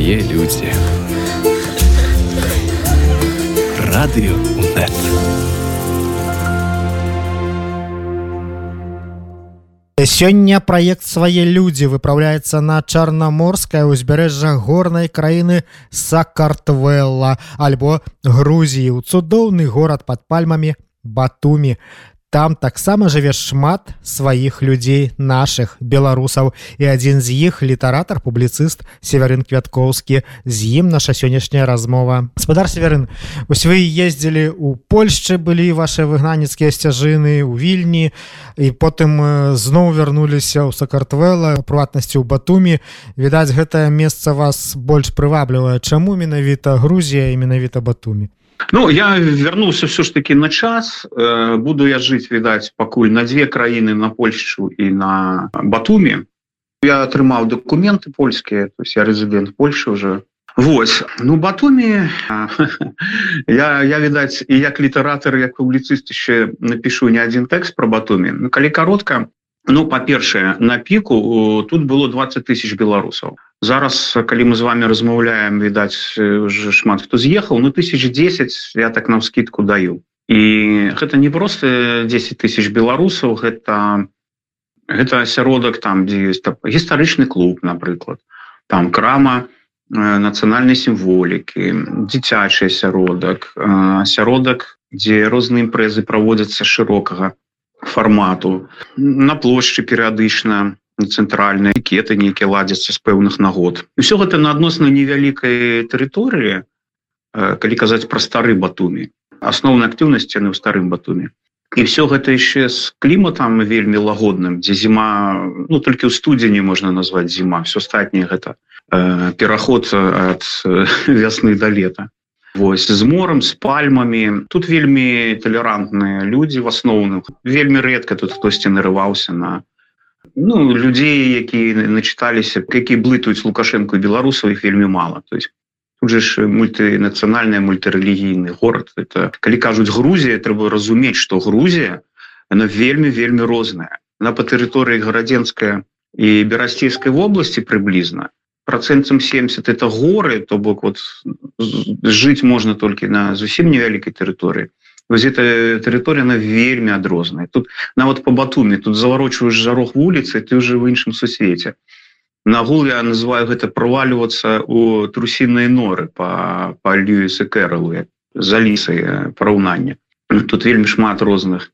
свае людзі радыё нет Сёння праект свае людзі выпраўляецца на чарнаморскае ўзбярэжжа горнай краіны сакартвелла альбо Грузіі ў цудоўны горад пад пальмамі батумі там таксама жыве шмат сваіх людзей наших беларусаў і адзін з іх літаратар публіцыст северын квяткоўскі з ім наша сённяшняя размова. Спадар северын ось вы ездзілі у Польшчы былі ваши выгнанецкія сцяжыны у вільні і потым зноў вярнуліся ў сакартвела прыватнасці ў батумі відаць гэтае месца вас больш прываблівае. Чаму менавіта Грузія і менавіта батумі Ну я вярнуўся все ж таки на час. Э, буду я жыць відаць пакуль на две краіны на Польшчу і на батуме я атрымаў документы польскія то есть я резидент Польши уже. Вось ну батуме я я відаць і як літаратор як публіцыст еще напишу не один тэкст про батуме Ну калі коротко Ну па-першае на піку тут было 20 тысяч беларусаў. Зараз калі мы з вами размаўляем відаць уже шмат хто з'ехаў ну тысяч 10 я так на скидку даю. І гэта не просто 10 тысяч беларусаў гэта гэта асяродак там дзе ёсць гістарычны клуб напрыклад там крама нацыянальнай сімволікі дзіцячы асяродак асяродак дзе розныя імпрэзы праводзяцца шырокага формату. На плошчы перыядычна цэнтральныя кеты нейкія ладзяцца з пэўных нагод. Все гэта на адносна невялікай тэрыторыі калі казаць пра стары батумі асноўнай актыўнасці яны ў старым батуме і все гэта яшчэ з кліматам вельмі лагодным дзе зіма ну толькі ў студзені можна назваць зіма. Все астатняе гэта э, пераход ад вясны да лета Вось з морем з пальмамі тут вельмі талерантныя людзі в асноўным вельмі редко тут хтосьці нарываўся на ну людзей які начыталіся які блытаюць лукашенко беларусаў іх вельмі мало. То есть тут же ж мультынацыянальная мультырэлігійны город. Это калі кажуць Грузія трэба разумець что Грузія она вельмі вельмі розная на по тэрыторыі гарадзенская і берасцейской вобласці прыблізна процентам 70 это горы то бок вот жить можно только на зусім невялікай тэрыторыі вось эта тэрыторыя на вельмі адрозная тут нават по батуме тут заварочваешь жарох вуліцы ты уже в іншым сусвеце нагул я называю гэта проваливаться у трусіныя норы по по льюісы кэралу за лісай параўнання тут вельмі шмат розных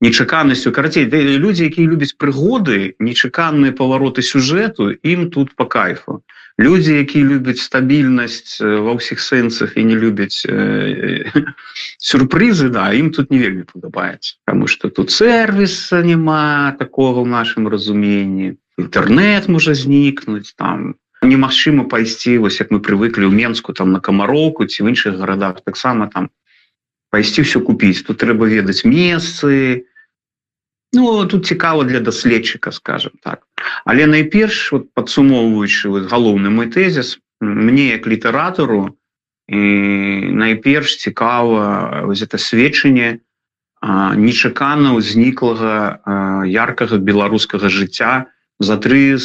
нечаканасцю карацей людзі якія любяць прыгоды нечаканыя павароты сюжэту ім тут по кайфу. Людзі якія любяць стабільнасць ва ўсіх сэнсах і не любяць э, сюрпрызы да ім тут не вельмі падабаецца потому что тут сервіса няма такого в нашым разуменні інтэрнет можа знікнуць там. Немагчыма пайсці вось як мы привыклі ў менску там на камароўку ці в іншых гарадах таксама там пайсці все купіць. Тут трэба ведаць месцы. Ну тут цікава для даследчыка скажем так. Але найперш вот, падсумоўваючы вот, галоўны мой тэзіс мне як літаратару і найперш цікава это сведчанне нечакана ўзніклага яркага беларускага жыцця за три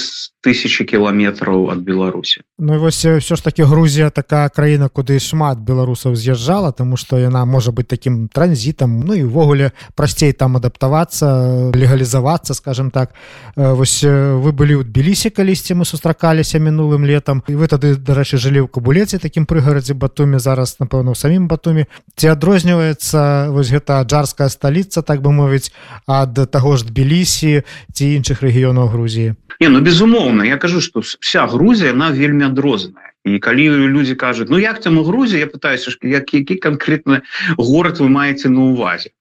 тысячи кіламетраў ад беларусі Ну вось все ж таки Грузія такая краіна куды шмат беларусаў з'язджала тому что яна можа быть таким транзітам Ну і увогуле прасцей там адаптавацца легалізавацца скажем так. Вось вы былі ў тбілісе калісьці мы сустракаліся мінулым летом і вы тады дарэчы жылі ў кабулеце таким прыгарадзе батуме зараз напэўна у самім батуме ці адрозніваецца вось гэта аджарская сталіца так бы мовіць ад таго ж тбілісі ці іншых рэгіёнаў Грузіі Не, ну безумоўна я кажу что вся Грузія она вельмі адрозная і калі люди кажуць Ну як там у Грузі я пытаюся як які конкретны город вы маеце на увазе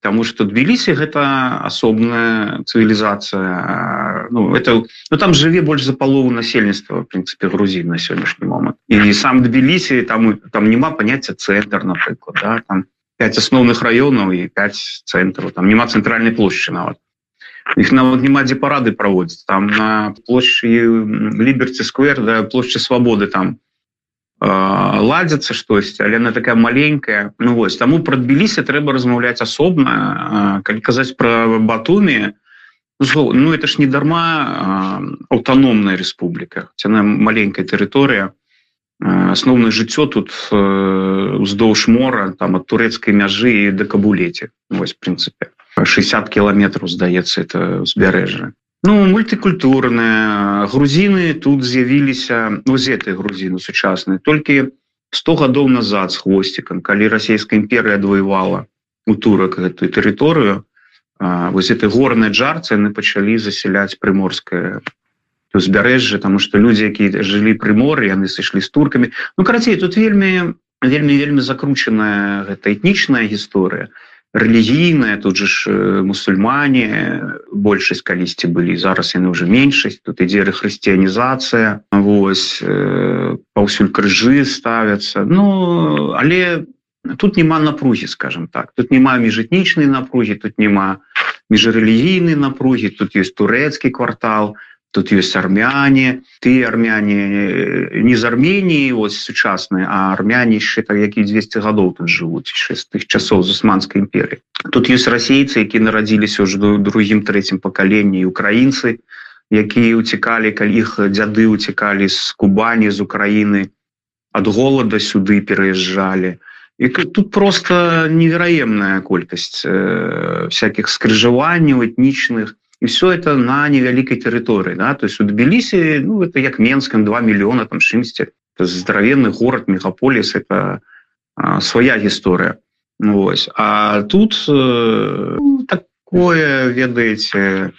Таму что тбіліся гэта асобная цывілізацыя Ну это ну, там жыве больш за палову насельніцтва в принципе Грузі на сённяшні момант і сам тбілісі там там няма понятия центр напрыклад да? там 5 асноўных раёнаў і 5 цэнтраў там няма цэнтральнай плошчы нават их нават няма дзе парады праводзіць там на плошчы ліберці сквер да плошчы свабоды там э, ладзяцца штосьці але она такая маленькая. Ну вось таму прадбіліся трэба размаўляць асобна калі казаць про батуме ну, ну это ж не дарма аўтаномная Республіка цяна маленькая тэрыторыя асноўнае жыццё тут уздоўж мора там ад турэцкай мяжы і да кабулеце вось прынцыпе 60 кіламетраў здаецца это узбярэжжа ну мультикультурная грузины тут з'явіліся ну з этой грузіны сучаснай толькі 100 гадоў назад з хвосцікам калі расійская імперыя адвоевала у турак гэтую тэрыторыю вось этой горнай джарцы яны пачалі засяляць прыморское узбярэжжа тому что люди якія жылі пры моры яны сышлі з туркамі ну карацей тут вельмі вельмі вельмі закручаная гэта этнічная гісторыя рэлігійная тут же ж мусульмане большасць калісьці былі зараз яны уже меншасць тут ідзе хрысціянізацыя Вось паўсюль крыжы ставятся Ну але тут няма напругі скажем так тут няма міжэтнічнай напругі тут няма міжрэлігійнай напругі тут есть турэцкі квартал то тут есть армяне ты армяне не з армении вот сучасныя а армяне яшчэ так які 200 гадоў тут живут тых часоў з османской імперии тут есть расейцы які нарадзіліся уже до другим третьим пакаленні украінцы якія уцікалі калі іх дзяды уцікалі з кубані з украины от голода сюды пераязджалі. І тут просто невероемная колькасць э, всяких скрыжаванняў этнічных і все это на невялікай тэрыторыі да? то есть у тбілісі ну это як менскам 2 мільёна там чымсьці здоровенны город мегаполіс это а, свая гісторыя ну, Вось а тут э, ну, такое ведаеце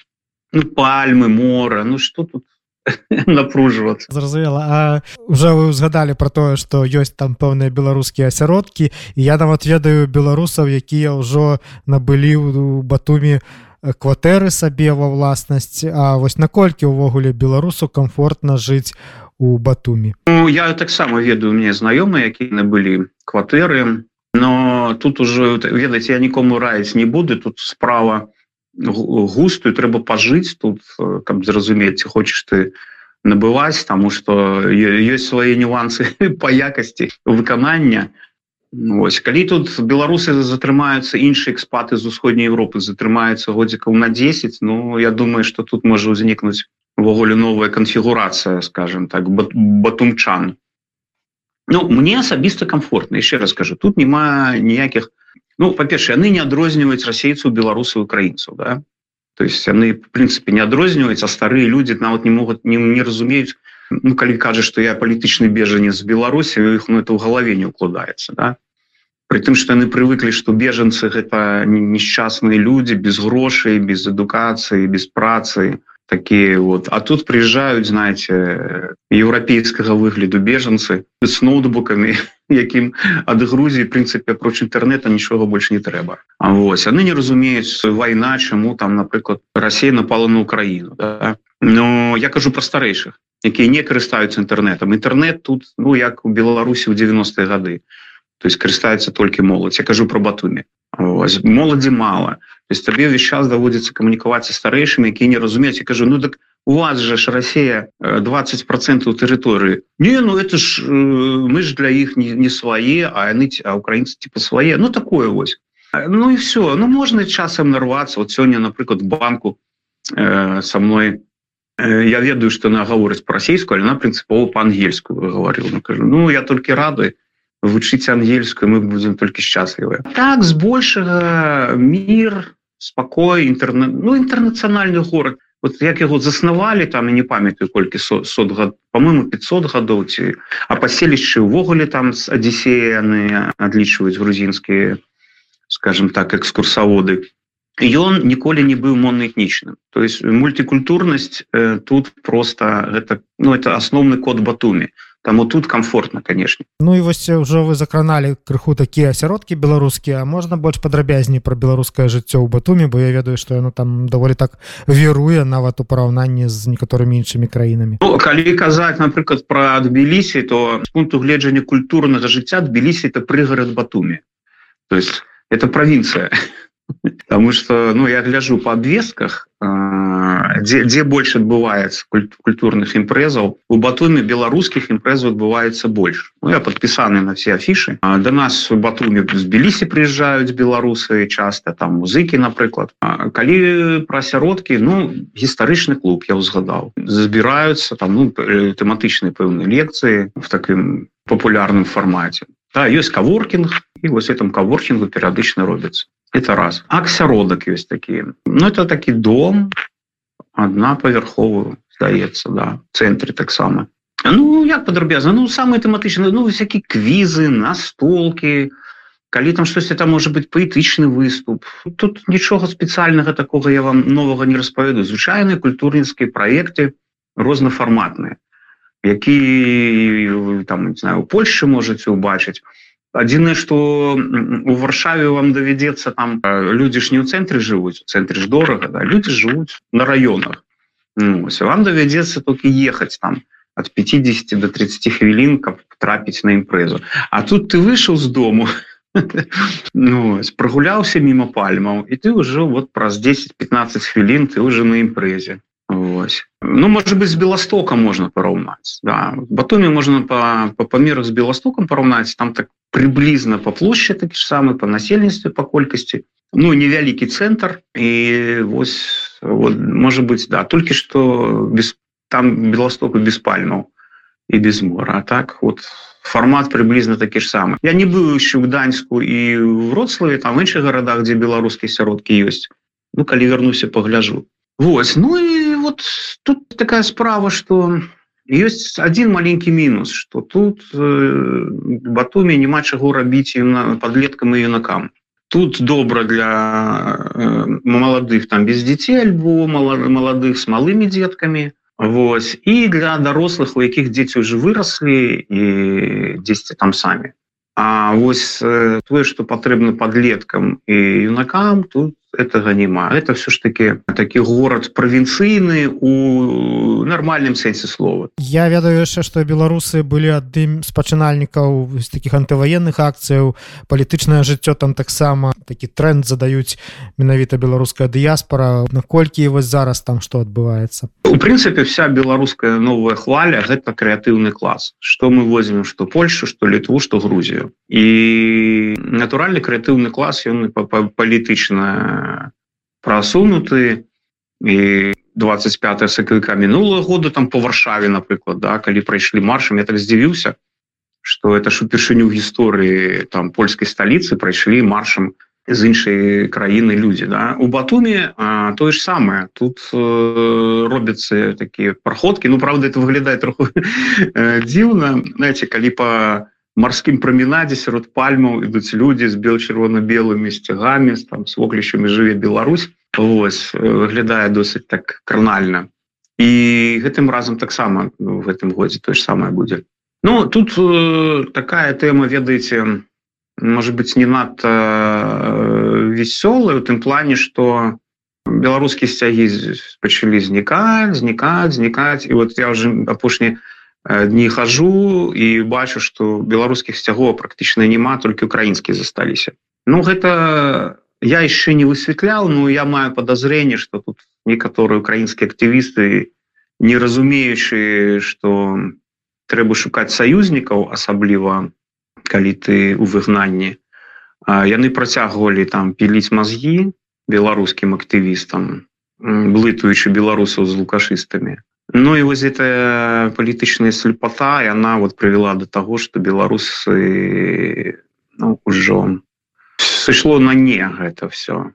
ну, пальмы мора ну что тут напружвацца зразумела А уже вы узгадалі про тое что ёсць там пэўныя беларускія асяродкі я нават ведаю беларусаў якія ўжо набылі у батуме у кватэры сабе ва ўласнасць А вось наколькі ўвогуле беларусу комфортна жыць у батуме ну, я таксама ведаю мне знаёмыя якія набылі кватэры но тут уже ведаць я нікому раіць не буду тут справа густую трэба пажыць тут каб зразумець хочаш ты набываць тому что ёсць свае нюансы по якасці выканання то Вось калі тут беларусы затрымаюцца іншыя экспаты з усходняй Европы затрымаюцца годзікаў на 10 Ну я думаю что тут можа ўзнікнуць увогуле новая канфігурацыя скажем так батумчан. Ну мне асабіста комфортна еще раз скажу тут няма ніякіх Ну па-перша яны не адрозніваюць расейцаў беларусаў украінцаў да? То есть яны в прынцыпе не адрозніваюць а старыя люди нават не могуць не, не разумеюць ну, калі кажа что я палітычны бежанец з беларусі іх ну это ў галаве не укладаецца да? Притым что яны привыклі что бежанцы гэта несчастные люди без грошай без адукацыі без працы такие вот. А тут приезжают знаете еўрапейскага выгляду бежанцы с ноутбуками якім ад Грузіі прынцыпе апроч інтэрнета нічога больше не трэба. А вось яны не разумеюць вайна чаму там напрыклад Россия напала на Украіну да? но я кажу про старэйшых якія не карыстаюцца інтэрнетам інтэрнет тут ну як у беларусі ў 90-е гады. То есть карыстаецца толькі моладзь. Я кажу про батуме моладзі мало то есть табе ўвесь час даводзіцца камунікаваць старэйшымі які не разумеюць. Я кажу ну так у вас же ж Россия 20 процентаў тэрыторыі. Не ну это ж мы ж для іх не, не свае а яны а украінцы типа свае. Ну такое вось. Ну і все ну можна часам нарвацца. Вот сёння напрыклад банку э, со мной я ведаю что она гаворыць по-расейскую она прынцыпова по-ангельскую говорил ну, кажу ну я только рады вучыць ангельскую мы будем только счастлівы так збольшага мир спакой інтэрнет ну інтэрнацыянальны город. Вот як яго заснавалі там і не памятаю колькі сот год по-моему 500 гадоў ці а паселішчы увогуле там с адзісеяны адлічваюць грузінскія скажем так экскурсаводы ён ніколі не быў моноэтнічным то есть мультикультурнасць э, тут просто гэта ну это асноўны код батуме Таму тут комфортно конечно Ну і вось ўжо вы закраналі крыху такія асяродкі беларускія можна больш падрабязней про беларускае жыццё ў батуме бо я ведаю что яно там даволі так веруе нават у параўнанні з некаторымі іншымі краінамі. Ну, калі казаць напрыклад про тбілісі то з пункту гледжання культурнага жыцця тбілісі это прыгарад батуме то есть это провінцыя Потому что ну я гляжу по обвесках дзе, дзе больш адбываецца культурных імпрэзаў у батуме беларускіх імпрэзаў адбываецца больш ну, я подпісаны на все афішы да нас у батуме з белісі прыязджаюць беларусы часто там музыкі напрыклад а, калі пра асяродкі ну гістарычны клуб я ўзгадаў збіраюцца там ну, тэматычнай пэўнай лекцыі в таким популярным фармаце да, ёсць каворкінг і вось этом каворкінгу перыядычна робіцца это раз. Аксяродак ёсць такі Ну это такі дом. Одна павярховую здаецца да. Цэнтры таксама Ну як падрабязна ну самые тэматычныя ну всякие квізы настолки. Калі там штосьці там может быть паэтычны выступ. Тут нічога спецыяльнага такого я вам новага не распаведу звычайныя культурніцкія проекты рознафарматныя які там не знаю у Польше можете убачыць адзінае что у варшаве вам давядзецца там людзі ж не ў цэнтры жывуць у цэнтры ж дорага да? люди жывуць на раёнах ну, вам давядзецца толькі ехаць там от 50 до 30 хвілін каб трапіць на імпрэзу А тут ты выйшаў з дому ну, прогуляўся мимо пальмаў і ты ўжо вот праз 10-15 хвілін ты уже на імпрэзе Ну может быть з беластока можна параўнаць да. батуме можна по, по памерах з беластокам параўнаць там так приблизно по площади такі ж самы по насельніцтве по колькасці ну невялікі цэнтр і вось вот, может быть да. Толькі что без там беластоку без пальмаў і без мора так вот формат приблизно такі ж самы я не быў еще гданьску і вроцлаве там іншых гарадах дзе беларускія сяродкі ёсць ну калі вярнуся погляжу. Вось ну і вот тут такая справа что есть один маленький минус что тут э, батуме няма чаго рабіць на подлеткам и юнакам. Тут добра для э, маладых там без дзяцей альбо маладых с малымі детками. Вось і для дарослых у якіх дзеці уже вырослі і 10 там самі А вось э, тое что патрэбна подлеткам і юнакам тут этого няма это все ж таки такі город правінцыйны у нормальным сэнсе слова. Я ведаю яшчэ что беларусы былі адым з пачынальнікаў з таких антываенных акцыяў палітычнае жыццё там таксама такі тренд задаюць менавіта беларуская дыяспора наколькі вось зараз там что адбываецца у прынцыпе вся беларуская новая хваля гэта крэатыўны клас что мы возьмем? Что польшу что літву что грузію і натуральны крэатыўны клас ён палітычная прасунуты і 25 сакавіка мінулого года там по варшаве напрыклад да калі прайшлі маршам я так здзівіўся что это ж упершыню гісторыі там польскай сталіцы прайшлі маршам з іншай краіны людзі да. У батуме тое ж самае тут э, робяцца такія праходкі ну правда это выглядае троху дзіўна знаете калі по марскім прамінадзе сярод пальмаў ідуць людзі з бел-чырвона-белымі сцягамі там с воклішамі жыве Беларусь Вось выглядае досыць так кранальна і гэтым разам таксама ну, в гэтым годзе тое ж самае будзе. Ну тут э, такая тэма ведаеце может быть не надта э, вясёлая у тым плане что беларускія сцягі пачалі знікаць знікаць знікаць. І вот я уже апошні дні хожу і бачу что беларускіх сцягоў практычна няма толькі украінскія засталіся. Ну гэта я еще не высветлял но я маю подозрение что тут некаторыя украінскія актывісты не разумеючы что трэба шукаць саюзнікаў асабліва калі ты у выгнанні. Яны працягвалі там піліць мазгі беларускім актывістам блытуючы беларусаў з лукашыстамі Ну і вось эта палітычная слепота яна вот прывяла до того что беларусы ну, ўжо сышло на не гэта все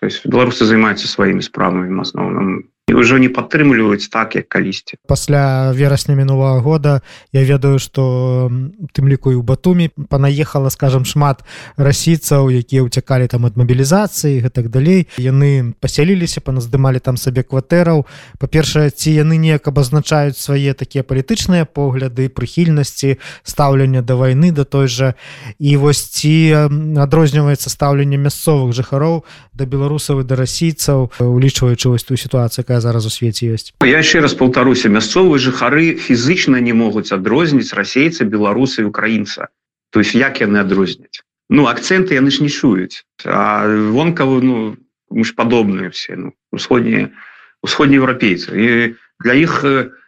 то есть беларусы займаюцца сваімі справамі асноўным і ўжо не падтрымліваюць так як калісьці. Пасля верасня мінулого года я ведаю что тым ліку у батуме панаехала скажем шмат расійцаў якія ўцякалі там ад мабілізацыі гэтак далей. Яны пасяліліся паназдымалі там сабе кватэраў. Па-першае ці яны неяк абазначаюць свае такія палітычныя погляды прыхільнасці стаўлення да вайны да той жа. І вось ці адрозніваецца стаўленне мясцовых жыхароў да беларусаў і да расійцаў улічваючы вось ту сітуацыю якая зараз у свеце ёсць я еще раз полтаруся мясцовыя жыхары фізычна не могуць адрозніць расейца беларуса і украінца то есть як яны адрозняць ну акценты яны ж не чуюць вонкавы ну мы ж падобныя все ну, усходнія усходнееўрапейцы і для іх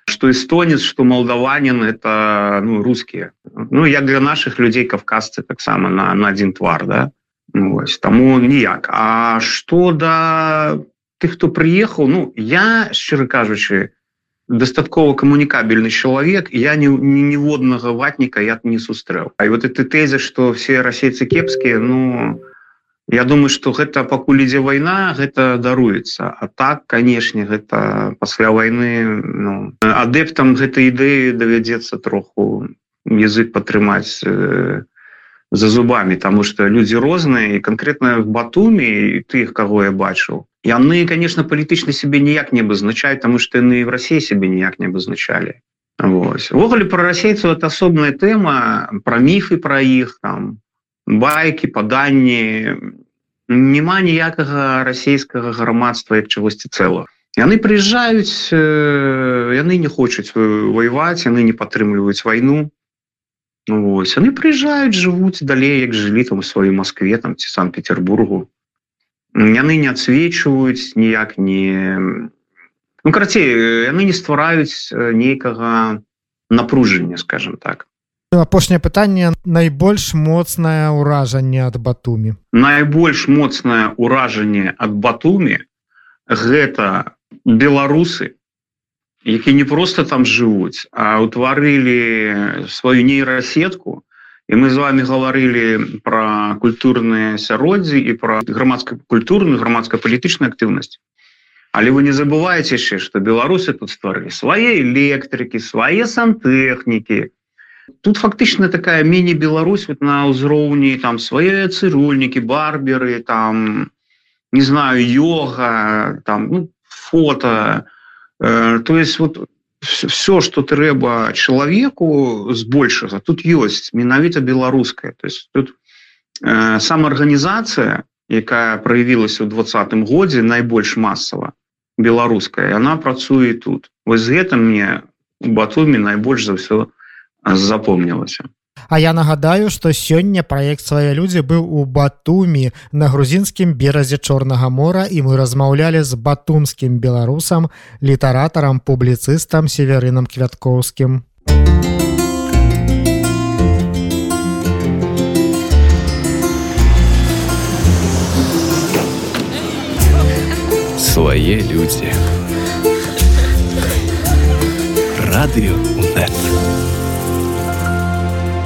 что эстонец что молдаванин это ну, русские. Ну як для наших людей кавказцы таксама на на один твар да? Ну, ось, тому ніяк А что да ты хто приехал ну я шчыра кажучы дастаткова камунікабельны чалавек я не ніводнага ватніка я не сустрэў А вот ты тэзе что все расейцы кепскія ну я думаю что гэта пакуль ідзе вайна гэта даруецца а так канешне гэта пасля войны ну, адэптам гэтай ідэі давядзецца троху язык падтрымаць э, за зубами тому что люди розныя і конкретно в батуме тых кого я бачыў яны конечно палітычна себе ніяк не абазначаюць тому что яны в россии себе ніяк не абазначалі восьвогуле про расейцаў это асобная тэма про міфы про іх там байки паданні няма ніякага расійскага грамадства як чагосьці цэлых яны прыязджаюць э, яны не хочуць воеваць яны не падтрымліваюць вайну Ну, ось они приезжают живут далей як жылі там у сваёй москве там ці санкт-петербургу яны не отсвечваюць ніяк не ну карацей яны не ствараюць нейкага напружання скажем так. Апошняе пытанне найбольш моцнае ўражанне ад батумі. Найбольш моцнае ўражанне ад батумі гэта беларусы які не просто там жывуць а утварылі сваю нейрасетку і мы з вами гаварылі про культурныя сяроддзі і про грамадска культурную грамадска-палітычную актыўнасць але вы не забываеце яшчэ что беларусы тут стварылі свае электрыкі свае сантэхнікі тут фактычна такая міні-беларусь вот на ўзроўні там свае цырульнікі барберы там не знаю йога там ну, фото. Э, то есть вот все что трэба чалавеку збольшага тут ёсць менавіта беларуская то есть тут э, самаарганізацыя якая проявілася ў двадцатым годзе найбольш масава беларуская она працуе тут. Вось гэта мне батуме найбольш за ўсё запомнілася А я нагадаю, што сёння праект свае людзі быў у Батумі на грузінскім беразе Чорнага мора і мы размаўлялі з батумскім беларусам, літаратарам, публіцыстам северынам квяткоўскім. Свае людзі. Радыё нет.